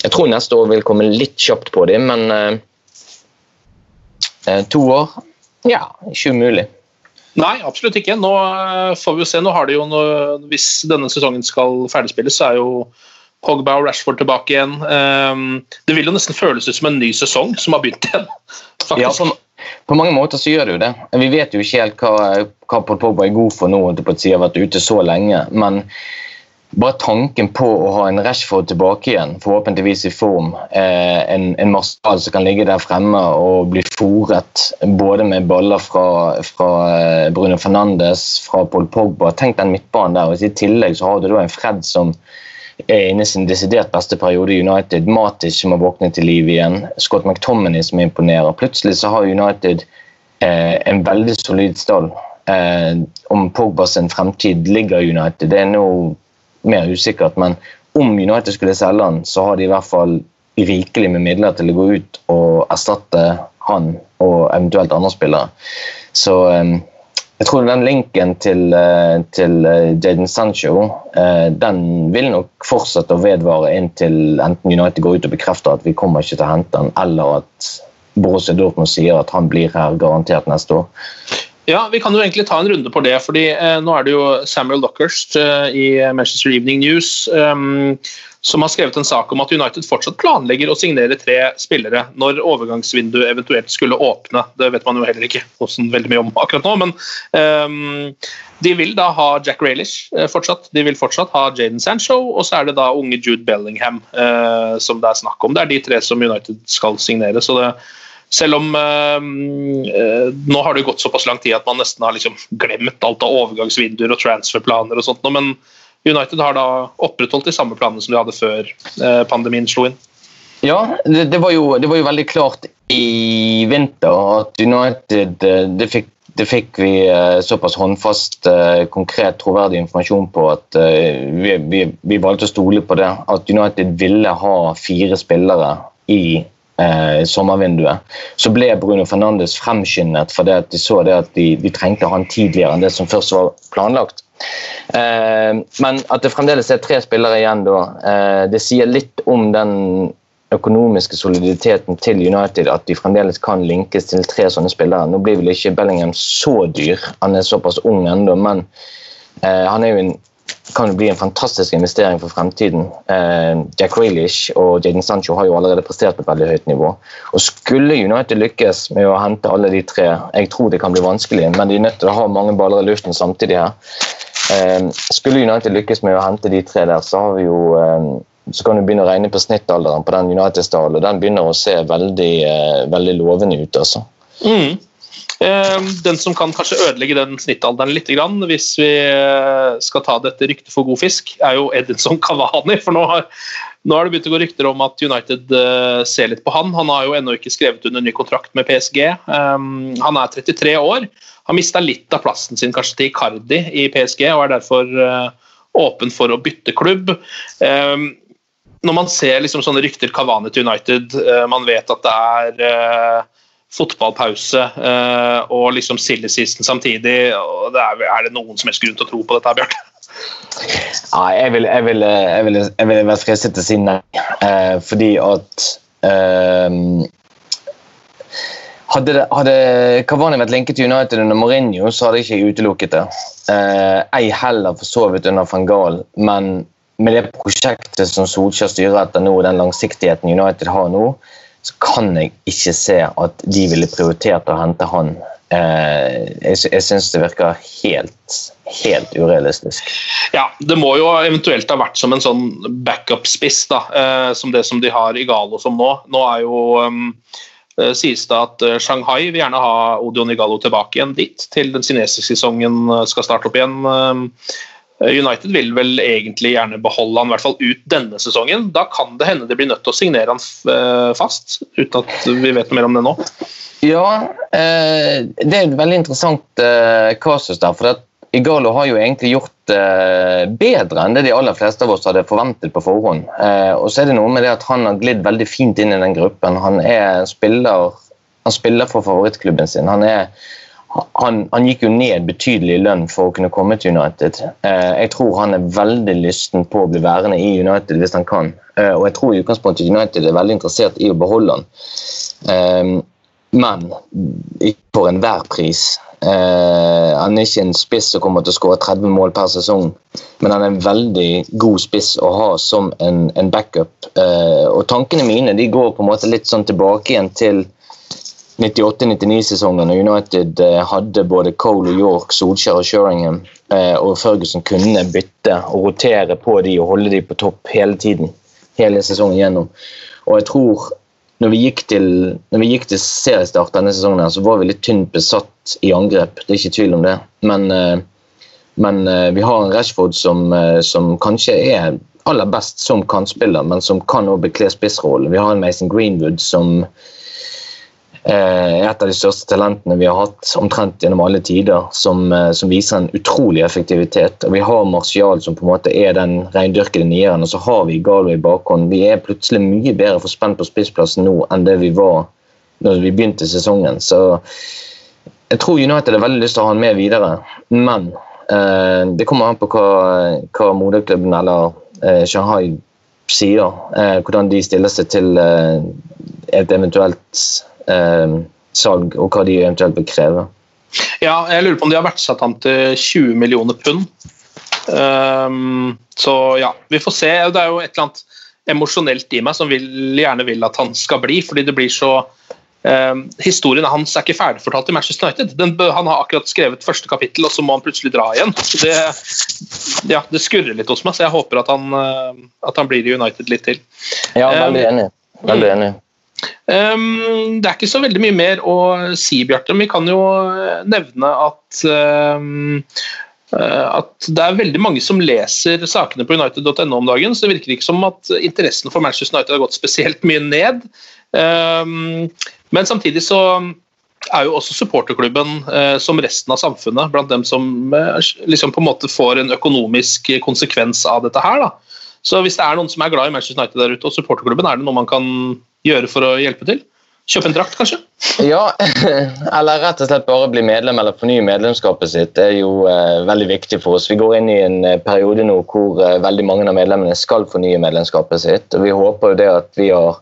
Jeg tror neste år vil komme litt kjapt på dem, men eh, eh, to år ja, ikke umulig. Nei, absolutt ikke. Nå eh, får vi jo se. Nå har de jo noe, Hvis denne sesongen skal ferdigspilles, så er jo Pogba og Rashford tilbake igjen. Um, det vil jo nesten føles ut som en ny sesong som har begynt igjen. faktisk. Ja, på, på, mange måter så gjør det jo det. Vi vet jo ikke helt hva, hva Pogba er god for nå, etter at har vært ute så lenge. men bare tanken på å ha en Rashford tilbake igjen, forhåpentligvis i form, eh, en, en Marcial som kan ligge der fremme og bli fòret både med baller fra, fra eh, Bruno Fernandes, fra Paul Pogba Tenk den midtbanen der. og I tillegg så har du da en Fred som er inne i sin desidert beste periode i United. Matic som har våknet til liv igjen. Scott McTominay som imponerer. Plutselig så har United eh, en veldig solid stall. Eh, om Pogbas fremtid ligger i United, det er noe mer usikkert. Men om United skulle selge han, så har de i hvert fall rikelig med midler til å gå ut og erstatte han og eventuelt andre spillere. Så um, jeg tror den linken til, uh, til uh, Jaden Sancho uh, den vil nok fortsette å vedvare inntil enten United går ut og bekrefter at vi kommer ikke til å hente han, eller at Borussia Dortmund sier at han blir her garantert neste år. Ja, Vi kan jo egentlig ta en runde på det. fordi eh, Nå er det jo Samuel Dockhurst eh, i Manchester Evening News eh, som har skrevet en sak om at United fortsatt planlegger å signere tre spillere når overgangsvinduet eventuelt skulle åpne. Det vet man jo heller ikke hvordan veldig mye om akkurat nå, men um, de vil da ha Jack Raelish uh, fortsatt. De vil fortsatt ha Jaden Sancho, og så er det da unge Jude Bellingham uh, som det er snakk om. Det er de tre som United skal signere. så det selv om eh, eh, nå har det gått såpass lang tid at man nesten har liksom glemt alt av overgangsvinduer og transferplaner og sånt, men United har da opprettholdt de samme planene som de hadde før eh, pandemien slo inn. Ja, det, var jo, det, var jo, veldig klart i vinter at United eh, Det fikk, det fikk vi eh, såpass håndfast, konkret, troverdig informasjon på at vi, vi, vi valgte å stole på det. At United ville ha fire spillere i eh, sommervinduet, så ble Bruno Fernandes fremskyndet fordi at de så det at de, de trengte han tidligere enn det som først var planlagt. Eh, men at det fremdeles er tre spillere igjen da, eh, det sier litt om den økonomiske soliditeten til United at de fremdeles kan linkes til tre sånne spillere. Nå blir vel ikke Bellingham så dyr, han er såpass ung ennå, men eh, han er jo en, kan jo bli en fantastisk investering for fremtiden. Eh, Jack Grealish og Jaden Sancho har jo allerede prestert på et veldig høyt nivå. Og Skulle United lykkes med å hente alle de tre, jeg tror det kan bli vanskelig, men de er nødt til å ha mange baller i luften samtidig her. Eh, skulle United lykkes med å hente de tre der, så har vi jo eh, så kan du begynne å regne på snittalderen på den United-stallen, og den begynner å se veldig, veldig lovende ut. altså. Mm. Eh, Den som kan kanskje ødelegge den snittalderen litt, hvis vi eh, skal ta dette ryktet for god fisk, er jo Edinson Cavani. For nå har, nå har det begynt å gå rykter om at United eh, ser litt på han. Han har jo ennå ikke skrevet under ny kontrakt med PSG. Um, han er 33 år. Har mista litt av plassen sin kanskje til Icardi i PSG og er derfor eh, åpen for å bytte klubb. Um, når man ser liksom sånne rykter Cavani til United, man vet at det er fotballpause eh, og liksom season samtidig. og det er, er, det noen som helst grunn til å tro på dette, Bjørn? Ja, jeg vil, jeg vil, jeg vil, jeg vil være fristet til å si nei, eh, fordi at eh, hadde, hadde Cavani vært linket til United under Mourinho, så hadde jeg ikke utelukket det. Eh, ei heller for så vidt under van Gaal, men med det prosjektet som Solskjær styrer etter nå, og den langsiktigheten United har nå, så kan jeg ikke se at de ville prioritert å hente han. Eh, jeg jeg syns det virker helt, helt urealistisk. Ja, det må jo eventuelt ha vært som en sånn backup-spiss, da, eh, som det som de har i Galo som nå. Nå er jo um, sies det at Shanghai vil gjerne ha Odion Igalo tilbake igjen dit, til den kinesiske sesongen skal starte opp igjen. United vil vel egentlig gjerne beholde han i hvert fall ut denne sesongen. Da kan det hende de blir nødt til å signere han fast, uten at vi vet mer om det nå. Ja, eh, det er veldig interessant eh, kasus der. for at Igalo har jo egentlig gjort eh, bedre enn det de aller fleste av oss hadde forventet på forhånd. Eh, og så er det noe med det at han har glidd veldig fint inn i den gruppen. Han, er spiller, han spiller for favorittklubben sin. Han er han, han, gikk jo ned betydelig i lønn for å kunne komme til United. Eh, jeg tror han er veldig lysten på å bli værende i United hvis han kan. Eh, og jeg tror i utgangspunktet United er veldig interessert i å beholde han. Eh, men ikke for enhver pris. Eh, han er ikke en spiss som kommer til å skåre 30 mål per sesong, men han er en veldig god spiss å ha som en, en backup. Eh, og tankene mine de går på en måte litt sånn tilbake igjen til 98-99-sesongen og United eh, hadde både Cole og York, Solskjær og Sheringham, eh, og Ferguson kunne bytte og rotere på de og holde de på topp hele tiden. Hele sesongen gjennom. Og jeg tror når vi gikk til, når gikk til seriestart denne sesongen, her, så var vi litt tynt besatt i angrep. Det er ikke tvil om det. Men, eh, men vi har en Rashford som, som kanskje er aller best som kantspiller, men som kan også bekle spissrollen. Vi har en Mason Greenwood som et av de største talentene vi har hatt omtrent gjennom alle tider, som, eh, som viser en utrolig effektivitet. Og Vi har Martial som på en måte er den rendyrkede nieren, og så har vi Galway i bakhånd. Vi er plutselig mye bedre for spent på spissplassen nå enn det vi var når vi begynte sesongen. Så jeg tror United har veldig lyst til å ha han med videre, men eh, det kommer an på hva, hva moderklubben eller eh, Shanghai sier. Eh, hvordan de stiller seg til eh, et eventuelt eh, salg, og hva de eventuelt vil kreve. Ja, jeg lurer på om de har verdsatt han til 20 millioner pund. Um, så ja, vi får se. Det er jo et eller annet emosjonelt i meg som vil, gjerne vil at han skal bli, fordi det blir så um, Historien hans er ikke ferdigfortalt i Manchester United. Den, han har akkurat skrevet første kapittel, og så må han plutselig dra igjen. Det, ja, det skurrer litt hos meg, så jeg håper at han, uh, at han blir i United litt til. Ja, veldig enig. Veldig enig. Um, det er ikke så veldig mye mer å si, Bjarte. Vi kan jo nevne at um, at det er veldig mange som leser sakene på United.no om dagen, så det virker ikke som at interessen for Manchester United har gått spesielt mye ned. Um, men samtidig så er jo også supporterklubben, uh, som resten av samfunnet, blant dem som uh, liksom på en måte får en økonomisk konsekvens av dette her. da. Så hvis det er noen som er glad i Manchester United der ute, og supporterklubben, er det noe man kan gjøre for å hjelpe til? Kjøpe en drakt, kanskje? Ja, eller rett og slett bare bli medlem eller fornye medlemskapet sitt Det er jo eh, veldig viktig for oss. Vi går inn i en eh, periode nå hvor eh, veldig mange av medlemmene skal fornye medlemskapet sitt. og Vi håper jo det at vi har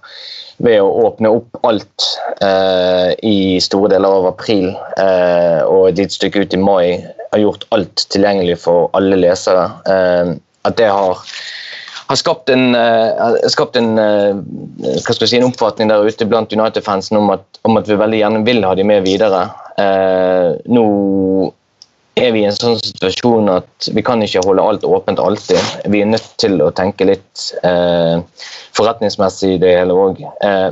ved å åpne opp alt eh, i store deler av april eh, og et lite stykke ut i mai, har gjort alt tilgjengelig for alle lesere. Eh, at det har har skapt en, uh, skapt en, uh, si, en, oppfatning der ute blant United-fansen om, om, at vi veldig gjerne vil ha de med videre. Uh, nå er vi i en sånn situasjon at vi kan ikke holde alt åpent alltid. Vi er nødt til å tenke litt forretningsmessig i det hele òg.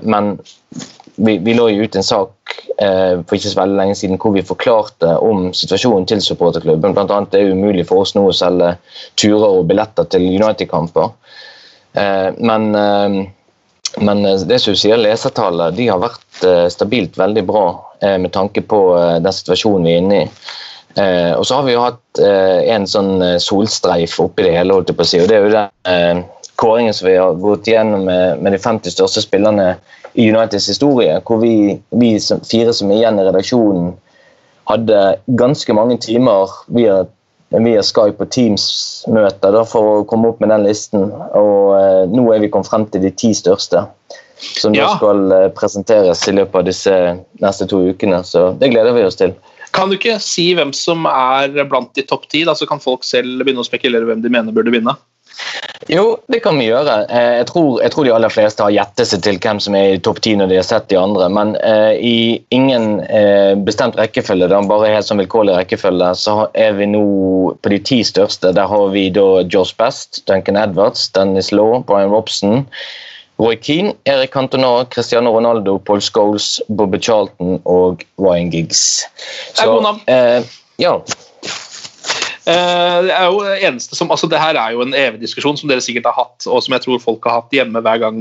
men vi, vi, lå jo ut en sak for ikke så veldig lenge siden hvor vi forklarte om situasjonen til supporterklubben. Annet det er umulig for oss nå å selge turer og billetter til United-kamper. Eh, men, eh, men det som du sier, lesertallet de har vært eh, stabilt veldig bra med tanke på den situasjonen vi er inne i. og så har vi jo hatt en sånn solstreif oppi det hele, holdt jeg på å si. og det er jo den kåringen som vi har gått igjennom med, med de 50 største spillerne i Uniteds historie. Hvor vi, vi fire som er igjen i redaksjonen, hadde ganske mange timer via via Skype og Teams-møter for å komme opp med den listen. Og eh, nå er vi kommet frem til de ti største, som ja. skal eh, presenteres i løpet av disse neste to ukene. Så det gleder vi oss til. Kan du ikke si hvem som er blant de topp ti, så kan folk selv begynne å spekulere hvem de mener burde vinne? Jo, det kan vi gjøre. Eh, jeg tror, jeg tror de aller fleste har gjettet seg til hvem som er i topp ti når de har sett de andre. Men eh, i ingen eh, bestemt rekkefølge, da, bare helt sånn vilkårlig rekkefølge, så er vi nå på de ti største. Der har vi da Josh Best, Duncan Edwards, Dennis Law, Brian Robson. Roy Keane, Erik Cantona, Cristiano Ronaldo, Paul Scholes, Bobby Charlton og Ryan Giggs. Så, det er gode navn. Eh, ja, Eh, det er jo det eneste som, altså det her er jo en evig diskusjon som dere sikkert har hatt, og som jeg tror folk har hatt hjemme hver gang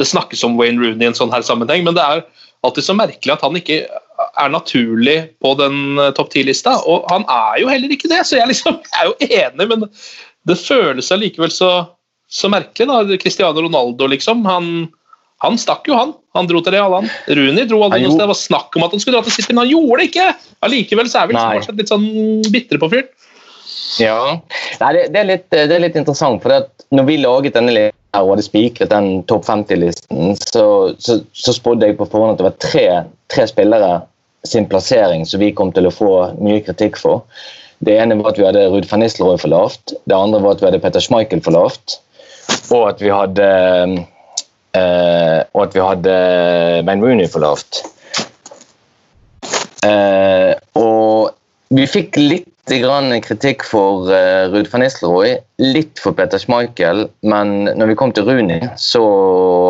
det snakkes om Wayne Rooney i en sånn her sammenheng. Men det er alltid så merkelig at han ikke er naturlig på den eh, topp ti-lista. Og han er jo heller ikke det, så jeg, liksom, jeg er jo enig, men det føles allikevel så, så merkelig. da, Cristiano Ronaldo, liksom. Han, han stakk jo, han. Han dro til Real, han. Rooney dro aldri noe sted. Det var snakk om at han skulle dra til City, men han gjorde det ikke! Allikevel så er vi liksom litt sånn bitre på fyren. Ja, Nei, det, det, er litt, det, er litt, interessant. for når vi laget denne lista og hadde spikret den topp 50-listen, så, så, så, spådde jeg på forhånd at det var tre, tre, spillere sin plassering som vi kom til å få mye kritikk for. Det ene var at vi hadde Ruud van Nistelrooy for lavt. Det andre var at vi hadde Petter Schmeichel for lavt. Og at vi hadde øh, og at vi hadde Ben Rooney for lavt. Uh, og vi fikk litt kritikk for uh, Ruud van Nistelrooy, litt for Peter Schmeichel, men når vi kom til Rooney, så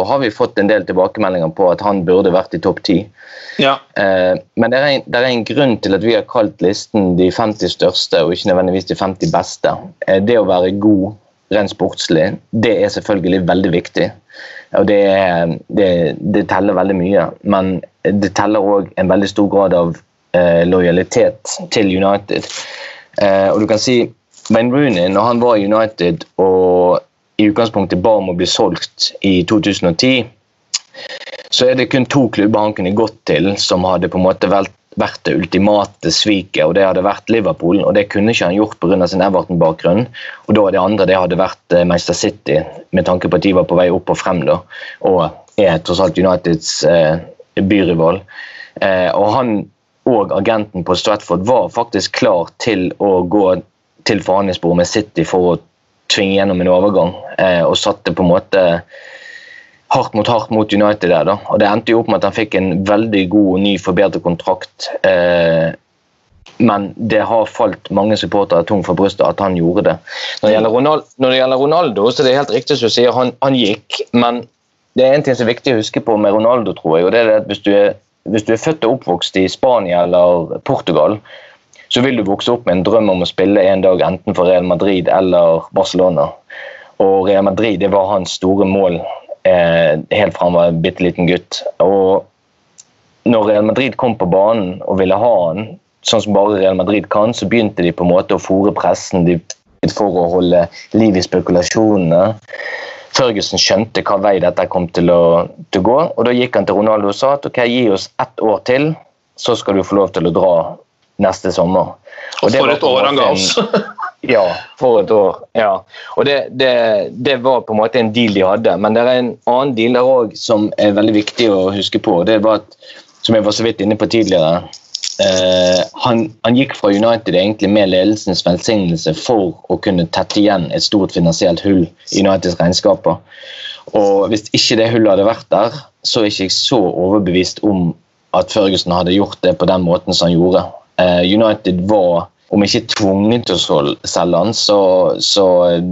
har vi fått en del tilbakemeldinger på at han burde vært i topp ti. Ja. Uh, men det er, det er, en grunn til at vi har kalt listen de 50 største, og ikke nødvendigvis de 50 beste. Uh, det å være god rent sportslig, det er selvfølgelig veldig viktig. Og det, det, det teller veldig mye, men det teller òg en veldig stor grad av lojalitet til United. Eh, og du kan si Wayne Rooney, når han var i United og i utgangspunktet ba om å bli solgt i 2010, så er det kun to klubber han kunne gått til som hadde på en måte vært, vært det ultimate sviket, og det hadde vært Liverpool. og Det kunne ikke han gjort pga. sin Everton-bakgrunn. Og da det andre det hadde vært eh, Manchester City, med tanke på at de var på vei opp og frem da, og er tross alt Uniteds eh, byrival. Eh, og han og agenten på Stratford var faktisk klar til å gå til forhandlingsbordet med City for å tvinge gjennom en overgang, eh, og satte på en måte hardt mot hardt mot United der. da. Og Det endte jo opp med at han fikk en veldig god, ny, forbedret kontrakt. Eh, men det har falt mange supportere tungt for brystet at han gjorde det. Når det gjelder Ronaldo, det gjelder Ronaldo så det helt riktig som du sier, han, han gikk. Men det er en ting som er viktig å huske på med Ronaldo, tror jeg. og det er at Hvis du er hvis du er født og oppvokst i Spania eller Portugal, så vil du vokse opp med en drøm om å spille en dag enten for Real Madrid eller Barcelona. Og Real Madrid det var hans store mål eh, helt fra han var en bitte liten gutt. Og når Real Madrid kom på banen og ville ha han, sånn som bare Real Madrid kan, så begynte de på en måte å fòre pressen for å holde liv i spekulasjonene. Ferguson skjønte hva vei dette kom til å, til gå. og Da gikk han til Ronaldo og sa at ok, gi oss ett år til, så skal du få lov til å dra neste sommer. Og og for et år han ga oss. Ja, for et år. ja. Og det, det, det var på en måte en deal de hadde. Men det er en annen deal der òg som er veldig viktig å huske på. Det var at, som jeg var så vidt inne på tidligere eh, han, han gikk fra United egentlig med ledelsens velsignelse for å kunne tette igjen et stort finansielt hull i Uniteds regnskaper. Og hvis ikke det hullet hadde vært der, så er ikke jeg så overbevist om at Førgussen hadde gjort det på den måten som han gjorde. Eh, United var, om ikke tvunget til å selge han, så, så eh,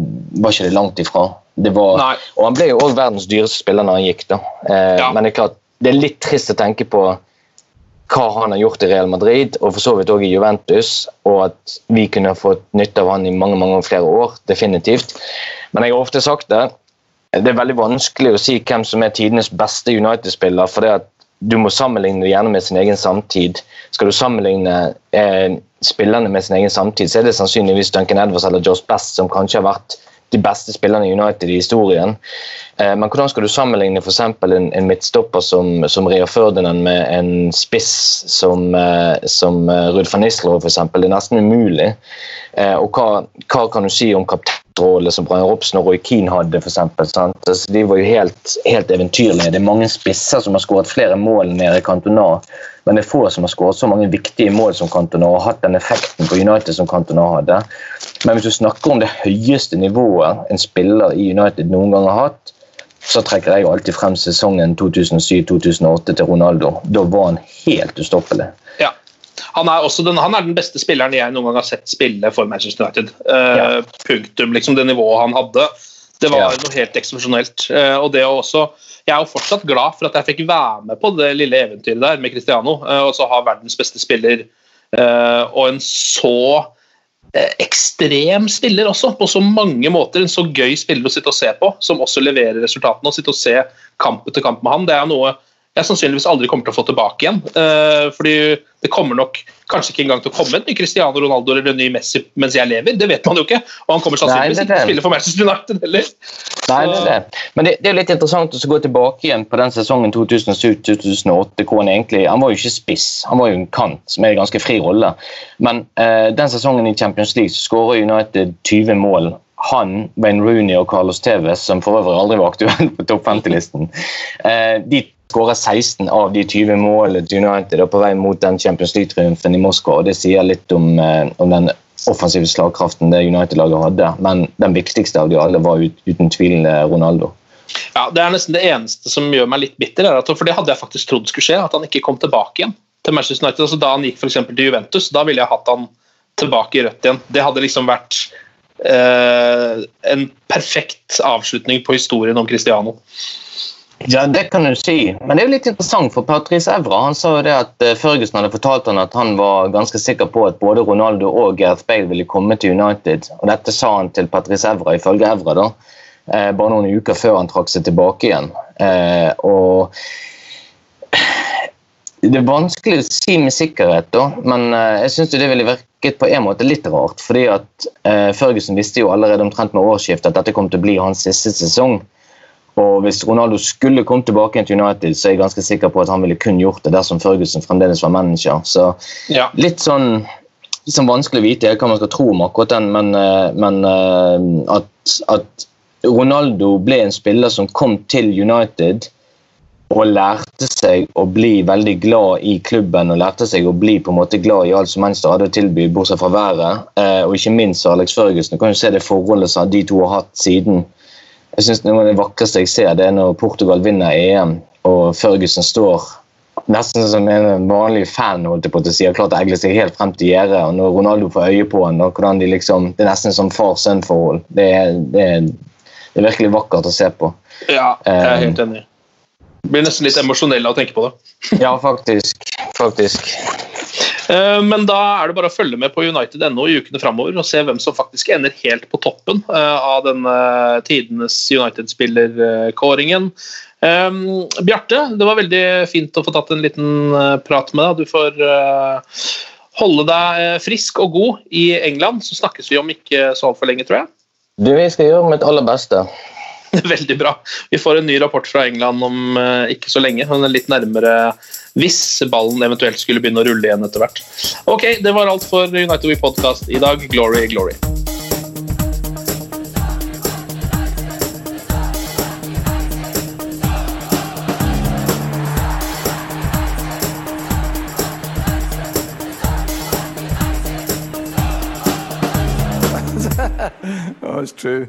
var ikke det langt ifra. Det var, og han ble jo òg verdens dyreste spiller når han gikk, da. Eh, Ja. Men det er klart, det er litt trist å tenke på hva han har gjort i Real Madrid, og for så vidt òg i Juventus, og at vi kunne fått nytte av han i mange mange flere år. Definitivt. Men jeg har ofte sagt det, det er veldig vanskelig å si hvem som er tidenes beste United-spiller. for det at du må sammenligne det gjerne med sin egen samtid. Skal du sammenligne eh, spillerne med sin egen samtid, så er det sannsynligvis Duncan Edwards eller Josh Best som kanskje har vært de beste spillerne i United i historien. Eh, men hvordan skal du sammenligne eksempel en, en midtstopper som, som Rea Ferdinand med en spiss som, eh, som eh, Ruud van Nistelrooy eksempel? Det er nesten umulig. Og hva, hva kan du si om kapteinrolle som Brian Robson og Roy Keane hadde? For eksempel, altså, de var jo helt, helt eventyrlige. Det er mange spisser som har skåret flere mål enn Erik Cantona. Men det er få som har skåret så mange viktige mål som Cantona og hatt den effekten på United som Cantona hadde. Men hvis du snakker om det høyeste nivået en spiller i United noen gang har hatt, så trekker jeg jo alltid frem sesongen 2007-2008 til Ronaldo. Da var han helt ustoppelig. Ja. Han er, den, han er den beste spilleren jeg noen gang har sett spille for Manchester United. Uh, Ja. Punktum. liksom Det nivået han hadde. Det var Ja. noe helt eksepsjonelt. Uh, og det å også Jeg er jo fortsatt glad for at jeg fikk være med på det lille eventyret der med Cristiano. Uh, og så ha verdens beste spiller og en så ekstrem spiller også, på så mange måter. En så gøy spiller å sitte og se på, som også leverer resultatene. Å sitte og se kamp etter kamp med han, det er noe jeg sannsynligvis aldri kommer til å få tilbake igjen. Eh, fordi det kommer nok kanskje ikke engang til å komme en ny Cristiano Ronaldo eller en ny Messi mens jeg lever. Det vet man jo ikke. Og han kommer sannsynligvis ikke til å spille for Manchester United heller. Nei, det er det. Men det, det er litt interessant å gå tilbake igjen på den sesongen 2007-2008. hvor Han egentlig, han var jo ikke spiss, han var jo en kant med en ganske fri rolle. Men eh, den sesongen i Champions League så skårer United 20 mål. Han, Wayne Rooney og Carlos Tevez, som for øvrig aldri var aktuell på topp 50-listen, eh, de skårer 16 av de 20 målene til United og på vei mot den Champions League-triumfen i Moskva. og Det sier litt om, eh, om den offensive slagkraften det United-laget hadde. Men den viktigste av de alle var ut, uten tvil eh, Ronaldo. Ja, Det er nesten det eneste som gjør meg litt bitter. Er for det hadde jeg faktisk trodd skulle skje, at han ikke kom tilbake igjen til Manchester United. Altså, da han gikk for til Juventus, da ville jeg hatt han tilbake i rødt igjen. Det hadde liksom vært en perfekt avslutning på historien om Cristiano. Ja, det kan du si. Men det er jo litt interessant, for Patrice Evra han sa jo det at eh, hadde fortalt han at han var ganske sikker på at både Ronaldo og Gareth Bale ville komme til United. Og Dette sa han til Patrice Evra, ifølge Evra, da, eh, bare noen uker før han trakk seg tilbake igjen. Eh, og det er vanskelig å si med sikkerhet, da, men eh, jeg syns det ville virket på en måte litt rart. fordi at eh, Ferguson visste jo allerede omtrent med årsskiftet at dette kom til å bli hans siste sesong. Og Hvis Ronaldo skulle komme tilbake til United, så er jeg ganske sikker på at han ville kun gjort det dersom Ferguson fremdeles var manager. Så Ja. litt sånn, sånn vanskelig å vite hva man skal tro om akkurat den, men, eh, men eh, at, at Ronaldo ble en spiller som kom til United og lærte seg å bli veldig glad i klubben og lærte seg å bli på en måte glad i alt som Manchester hadde å tilby, bortsett fra været. Eh, og ikke minst Alex Ferguson. Du kan jo se det forholdet som de to har hatt siden. Jeg synes Noe av det vakreste jeg ser, det er når Portugal vinner EM og Ferguson står nesten som en vanlig fan holdt jeg på å si, har klart å egle seg helt frem til gjerdet. Og når Ronaldo får øye på ham, de liksom, det er nesten som far-sønn-forhold. Det, det, det er virkelig vakkert å se på. ja, jeg er Eh. helt enig. Blir nesten litt emosjonell av å tenke på det. Ja, faktisk. Faktisk. Eh, Men da er det bare å følge med på United.no i ukene framover og se hvem som faktisk ender helt på toppen eh, av denne tidenes United-spillerkåringen. Eh, Bjarte, det var veldig fint å få tatt en liten eh, prat med deg. Du får eh, holde deg eh, frisk og god i England, så snakkes vi om ikke så altfor lenge, tror jeg. Du, jeg skal gjøre mitt aller beste. Veldig bra. Vi får en ny rapport fra England om eh, ikke så lenge. men litt nærmere hvis ballen eventuelt skulle begynne å rulle igjen etter hvert. Ok, Det var alt for United We Podcast i dag. Glory, glory. oh, it's true.